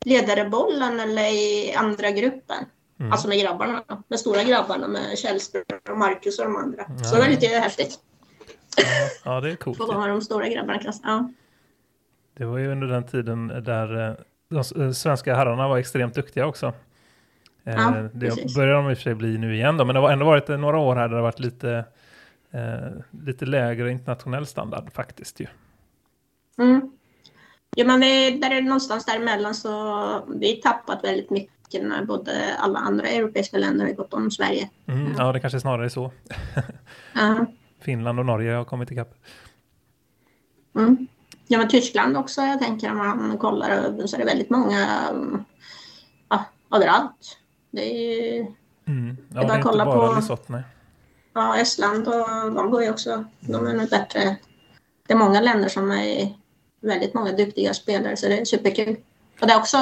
ledarebollen eller i andra gruppen. Mm. Alltså med grabbarna, med stora grabbarna, med Källström och Marcus och de andra. Ja. Så det var lite häftigt. Ja, ja det är coolt. Få vara de stora grabbarna i klassen. Ja. Det var ju under den tiden där eh, de eh, svenska herrarna var extremt duktiga också. Eh, Ja, det precis. börjar de i och för sig bli nu igen då, men det har ändå varit några år här där det har varit lite, lite lägre internationell standard faktiskt ju. Mm. Jo, men vi, där är någonstans däremellan så vi tappat väldigt mycket när både alla andra europeiska länder har gått om Sverige. Mm, ja, det kanske snarare är så. Ja. Finland och Norge har kommit ikapp. Mm. Ja, men Tyskland också. Jag tänker om man kollar så är det väldigt många ja, överallt. Det är ju Mm. Ja, är det är bara inte kolla bara på- Lesotho, nej. ja, Estland och de går ju också. De är nog bättre. Det är många länder som är väldigt många duktiga spelare så det är superkul. Och det är också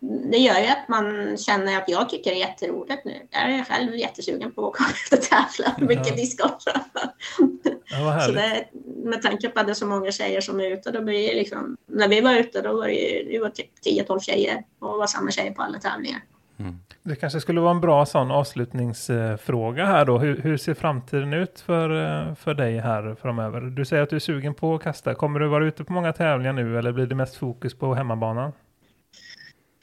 det gör ju att man känner att jag tycker det är jätteroligt nu. Jag är själv jättesugen på att komma ut och tävla. Mycket discgolf. Ja, Så det, med tanke på att det är så många tjejer som är ute, då blir det liksom, när vi var ute då var det ju det var typ 10-12 tjejer och var samma tjejer på alla tävlingar. Det kanske skulle vara en bra sån avslutningsfråga här då. Hur, hur ser framtiden ut för, eh, för dig här framöver? Du säger att du är sugen på att kasta. Kommer du vara ute på många tävlingar nu eller blir det mest fokus på hemmabanan?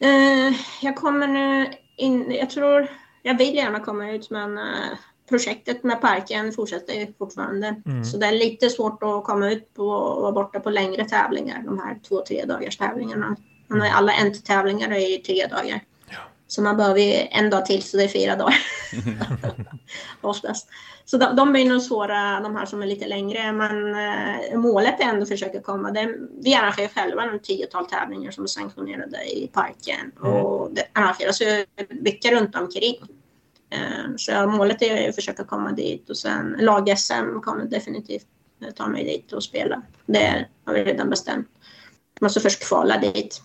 Eh, jag kommer nu in, jag tror, jag vill gärna komma ut men eh, projektet med parken fortsätter ju fortfarande. Mm. Så det är lite svårt att komma ut på och vara borta på längre tävlingar, de här två, tre dagars tävlingarna. Ju Alla NT-tävlingar är ju tre dagar. Så man behöver ju en dag till så det är fyra dagar. Oftast. Så de, de är nog svåra, de här som är lite längre. Men eh, målet är ändå att försöka komma. Det, vi arrangerar själva en tiotal tävlingar som är sanktionerade i parken. Mm. Och det arrangeras ju mycket runt omkring. Eh, så målet är att försöka komma dit. Och sen lag-SM kommer definitivt eh, ta mig dit och spela. Det har vi redan bestämt. Jag måste först kvala dit.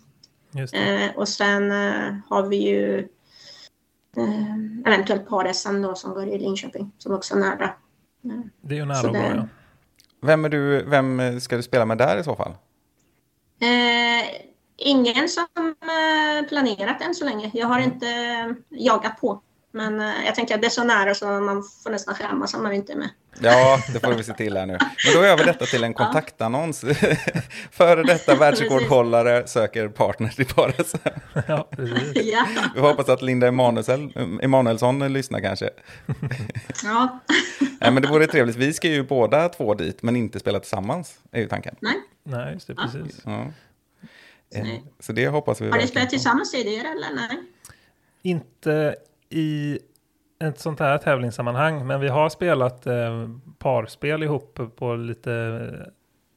Eh, och sen eh, har vi ju eh, eventuellt par-SM då som går i Linköping som också är nära. Eh, Det är ju nära så att gå, det- ja. Vem, är du, vem ska du spela med där i så fall? Eh, ingen som eh, planerat än så länge. Jag har inte eh, jagat på. Men eh, jag tänker att det är så nära så man får nästan skämmas om man inte är med. Ja, det får vi se till här nu. Men då gör vi detta till en kontaktannons. Före detta världsrekordhållare söker partner till paret. ja precis. ja. Vi hoppas att Linda Emanuelsson, Emanuelsson lyssnar kanske. ja. Nej, men det vore trevligt. Vi ska ju båda två dit, men inte spela tillsammans, är ju tanken. Nej. Nej, just det, precis. Ja. Eh, Nej. Så det hoppas vi Har ni spelat tillsammans tidigare eller? Nej. Inte i ett sånt här tävlingssammanhang, men vi har spelat eh, parspel ihop på lite,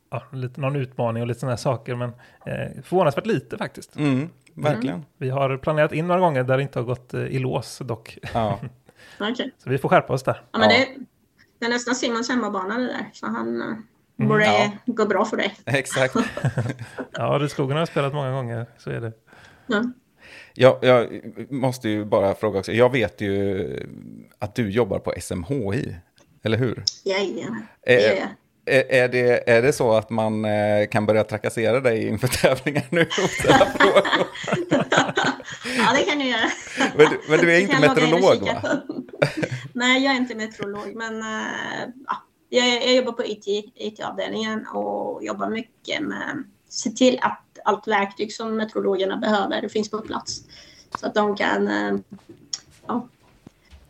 ja, lite någon utmaning och lite sådana här saker, men eh, förvånansvärt lite faktiskt. Mm, verkligen. Vi har planerat in några gånger där det inte har gått eh, i lås dock, Ja. Okej. så vi får skärpa oss där. Ja, men det, det är nästan Simons hemmabana det där. Så han eh, borde ja. gå bra för dig. Exakt. Ja, Rudskogen har jag spelat många gånger, så är det. Ja. Jag, jag måste ju bara fråga också. Jag vet ju att du jobbar på SMHI, eller hur? Jajamän, Eh, det gör jag. Är, är, det, är det så att man eh, kan börja trakassera dig inför tävlingar nu? Ja, det kan du göra. men, du, men du är inte meteorolog va? Nej, jag är inte meteorolog, men ja, jag, jag jobbar på IT, IT-avdelningen och jobbar mycket med se till att allt verktyg som meteorologerna behöver finns på plats. Så att de kan äh, ja,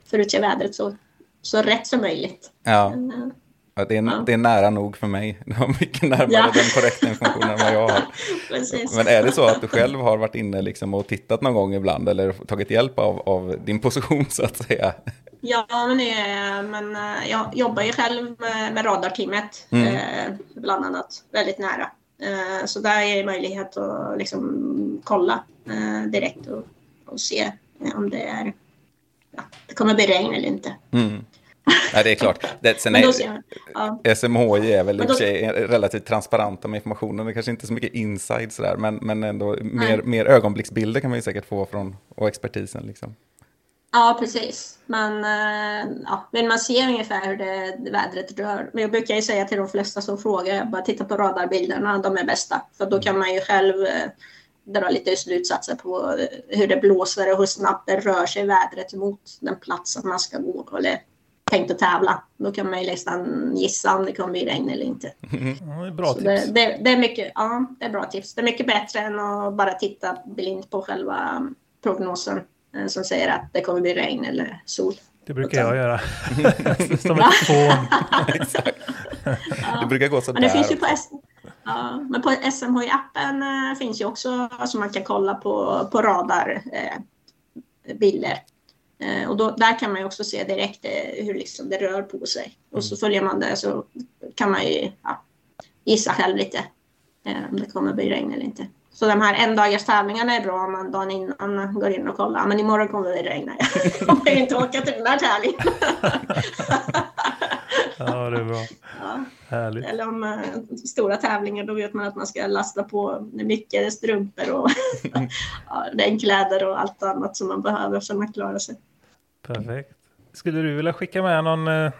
förutse vädret så, så rätt som möjligt. Ja, Men, ja, det, är, Ja. det är nära nog för mig. Det var mycket närmare Ja. den korrekta informationen än vad jag har. precis. Men är det så att du själv har varit inne liksom och tittat någon gång ibland eller tagit hjälp av, av din position så att säga? Ja, men, jag. men eh, jag jobbar ju själv med, med radarteamet Mm. eh, bland annat väldigt nära. Eh, så där är det möjlighet att liksom kolla eh, direkt och, och se eh, om det är ja, det kommer bli regn eller inte. Mm. Nej, det är klart. Det, sen är, ser ja, SMHI är väl i och för sig relativt transparenta med informationen. Det är kanske inte så mycket inside sådär, men, men ändå mer, mer ögonblicksbilder kan man ju säkert få från och expertisen. Liksom. Ja, precis. Men eh, ja, vill man se ungefär hur det, det vädret rör. Men jag brukar ju säga till de flesta som frågar, jag bara titta på radarbilderna, de är bästa. För då kan man ju själv eh, dra lite slutsatser på eh, hur det blåser och hur snabbt det rör sig vädret mot den plats att man ska gå. Eller tänkt att tävla. Då kan man ju nästan gissa om det kommer bli regn eller inte. Ja, det är bra Så tips. det, det, det, är mycket, ja, det är bra tips. Det är mycket bättre än att bara titta blint på själva prognosen som säger att det kommer bli regn eller sol. Det brukar jag göra. Som ett fån. Det brukar gå så Men det finns ju på, S- ja, men på SMHI-appen eh, finns ju också, alltså man kan kolla på, på radar eh, bilder. Eh, och då, där kan man ju också se direkt eh, hur liksom det rör på sig. Och så följer man det så kan man ju ja, gissa själv lite eh, om det kommer bli regn eller inte. Så de här endagars tävlingarna är bra om man dagen innan går in och kollar. Men imorgon kommer det regna. Jag kommer inte åka till den här tävlingen. Ja, det är bra. Ja. Härligt. Eller om eh, stora tävlingar, då vet man att man ska lasta på mycket strumpor och ja, regnkläder och allt annat som man behöver så man klarar sig. Perfekt. Skulle du vilja skicka med någon, eh,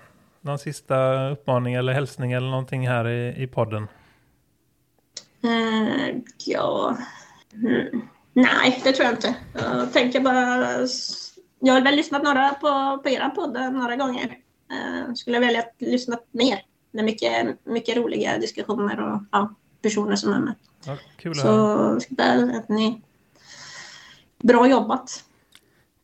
någon sista uppmaning eller hälsning eller någonting här i, i podden? Eh, ja, mm. nej, det tror jag inte. Jag tänker bara... Jag har väl lyssnat några på, på era podd några gånger. Eh, skulle välja att lyssna mer. Det är mycket, mycket roliga diskussioner och ja, personer som är med. Ja, kul att. Så säga att ni... Bra jobbat.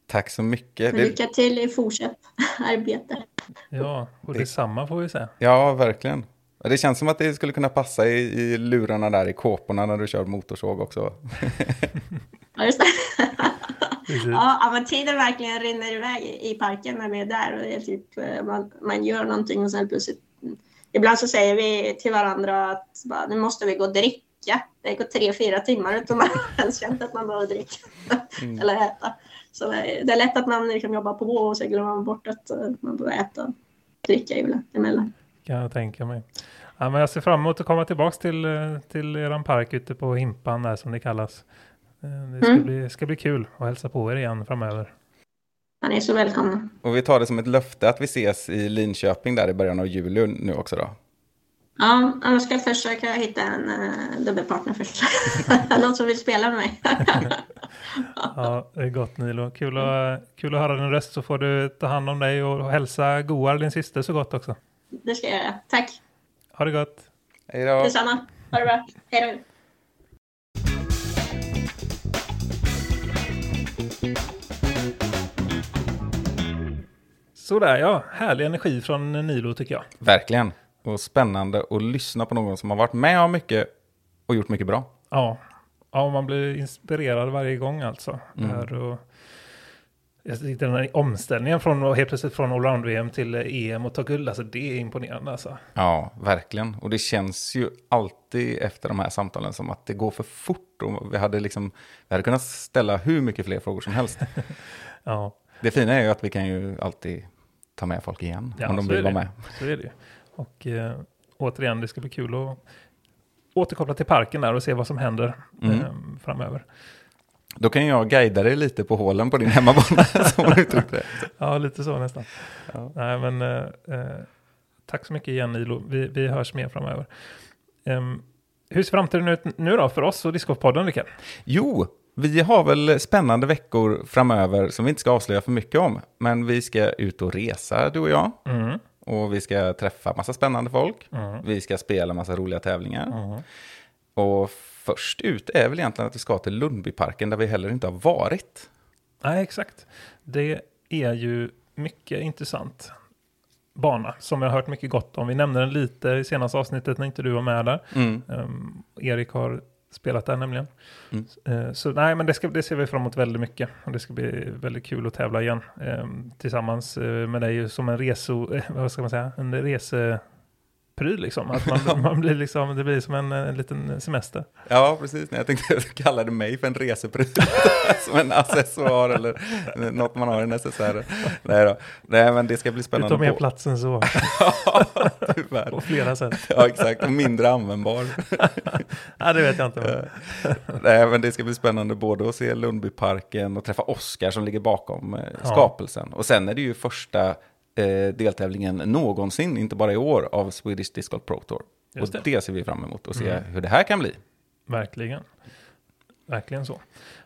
Tack så mycket. Lycka till i fortsatt arbete. Ja, och detsamma får vi säga. ja, verkligen. Det känns som att det skulle kunna passa i, i lurarna där i kåporna när du kör motorsåg också. Ja, just det. Ja, men tiden verkligen rinner iväg i i parken när vi är där. Och det är typ, eh, man, man gör någonting och sen plötsligt... Ibland så säger vi till varandra att bara, nu måste vi gå och dricka. Det går tre, fyra timmar utan man ens känt att man behöver dricka eller äta. Så det är, det är lätt att man liksom jobbar på och så glömmer man bort att eh, man behöver äta och dricka ibland- emellan. Kan jag tänka mig. Ja, men jag ser fram emot att komma tillbaka till, eh, till eran park ute på Himpan där som det kallas. Eh, Det ska, Mm. bli, ska bli kul att hälsa på er igen framöver. Man är så välkomna. Och vi tar det som ett löfte att vi ses i Linköping där i början av juli nu också då. Ja, jag ska försöka hitta en uh, dubbelpartner först. Någon som vill spela med mig. Ja, det är gott Nilo. Kul att, kul att höra din röst så får du ta hand om dig och hälsa Goar, din syster, så gott också. det ska jag göra. Tack. Ha det gott. Hej då! Detsamma. Ha det bra. Hej då. Sådär ja, härlig energi från Nilo tycker jag. Verkligen. Och spännande att lyssna på någon som har varit med om mycket och gjort mycket bra. Ja, ja man blir inspirerad varje gång alltså. Det Mm. här och, den här omställningen från helt plötsligt från allround-VM till EM och ta guld, alltså det är imponerande alltså. Ja, verkligen. Och det känns ju alltid efter de här samtalen som att det går för fort. Och vi hade, liksom, vi hade kunnat ställa hur mycket fler frågor som helst. Ja, Det fina är ju att vi kan ju alltid ta med folk igen Ja, om de vill vara med. så är det. Och eh, återigen, det ska bli kul att återkoppla till parken där och se vad som händer Mm. eh, framöver. Då kan jag guida dig lite på hålen på din hemmabana, som man uttryckte det. Ja, lite så nästan. Ja. Nej, men eh, eh, tack så mycket igen Nilo. Vi, vi hörs mer framöver. Ehm, hur ser framtiden ut nu då för oss och Discgolfpodden, Rickard? Jo, vi har väl spännande veckor framöver som vi inte ska avslöja för mycket om. Men vi ska ut och resa, du och jag. Mm. Och vi ska träffa massa spännande folk. Mm. Vi ska spela massa roliga tävlingar. Mm. Och först ut är väl egentligen att vi ska till Lundbyparken där vi heller inte har varit. Nej, exakt. Det är ju mycket intressant bana som jag har hört mycket gott om. Vi nämnde den lite i senaste avsnittet när inte du var med där. Mm. Ehm, Erik har spelat där nämligen. Mm. Eh, så nej, men det, ska, det ser vi fram emot väldigt mycket. Och det ska bli väldigt kul att tävla igen ehm, tillsammans eh, med dig som en reso, eh, vad ska man säga, en resepryl liksom. Att man, man blir liksom, det blir som en, en liten semester. Ja, precis. Jag tänkte att du kallade mig för en resepryl. Som en accessoar eller något man har i en necessär. Nej då. Nej, men det ska bli Du spännande. tar mer på- plats än så, Ja, tyvärr. på flera sätt. Ja, exakt. Och mindre användbar. Ja, det vet jag inte. Nej, men det ska bli spännande både att se Lundbyparken och träffa Oskar som ligger bakom eh, Ja. skapelsen. Och sen är det ju första eh, deltävlingen någonsin, inte bara i år, av Swedish Disc Golf Pro Tour. Just och det. det ser vi fram emot och se Mm. hur det här kan bli. Verkligen. Verkligen så.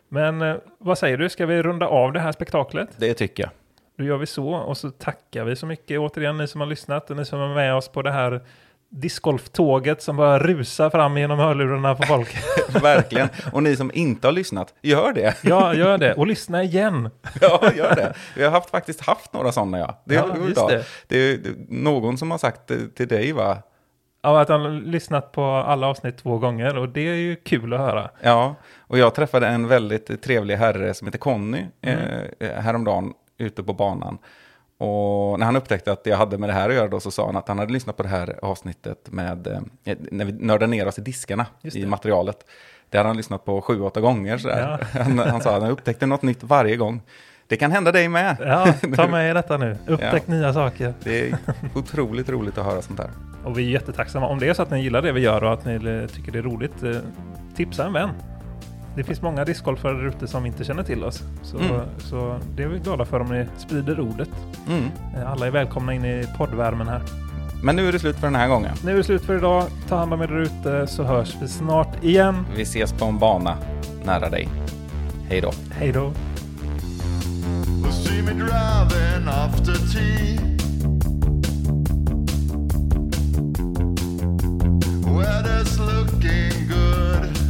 Men eh, vad säger du, ska vi runda av det här spektaklet? Det tycker jag. Då gör vi så och så tackar vi så mycket återigen ni som har lyssnat och ni som är med oss på det här discgolftåget som bara rusar fram genom hörlurarna på folk. Verkligen. Och ni som inte har lyssnat, gör det. ja, gör det. Och lyssna igen. Ja, gör det. Vi har haft, faktiskt haft några sådana, ja. Det, Ja, just det. det. är någon som har sagt till dig, va? Ja, att han har lyssnat på alla avsnitt två gånger och det är ju kul att höra. Ja, och jag träffade en väldigt trevlig herre som heter Conny Mm. eh, häromdagen ute på banan. Och när han upptäckte att jag hade med det här att göra då så sa han att han hade lyssnat på det här avsnittet med, eh, när vi nördade ner oss i diskarna i materialet. Det hade han lyssnat på sju, åtta gånger sådär. Han, han sa att han upptäckte något nytt varje gång. Det kan hända dig med. Ja, ta med er detta nu. Upptäck nya saker. Det är otroligt roligt att höra sånt här. Och vi är jättetacksamma. Om det är så att ni gillar det vi gör och att ni tycker det är roligt, eh, tipsa en vän. Det finns många discgolfare där ute som inte känner till oss. Så, Mm. så det är vi glada för om ni sprider ordet. Mm. Eh, Alla är välkomna in i poddvärmen här. Men nu är det slut för den här gången. Nu är det slut för idag. Ta hand om er där ute så hörs vi snart igen. Vi ses på en bana nära dig. Hej då. Hej då! See me driving after tea. Weather's looking good.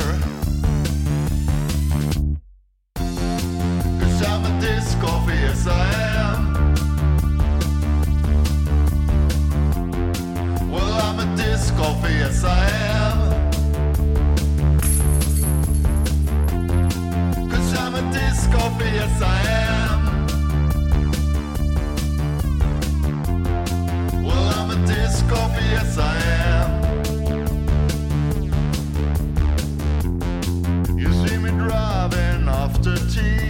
I am. Cause I'm a disc golfer, yes I am. Well, I'm a disc golfer, yes I am. You see me driving after tea.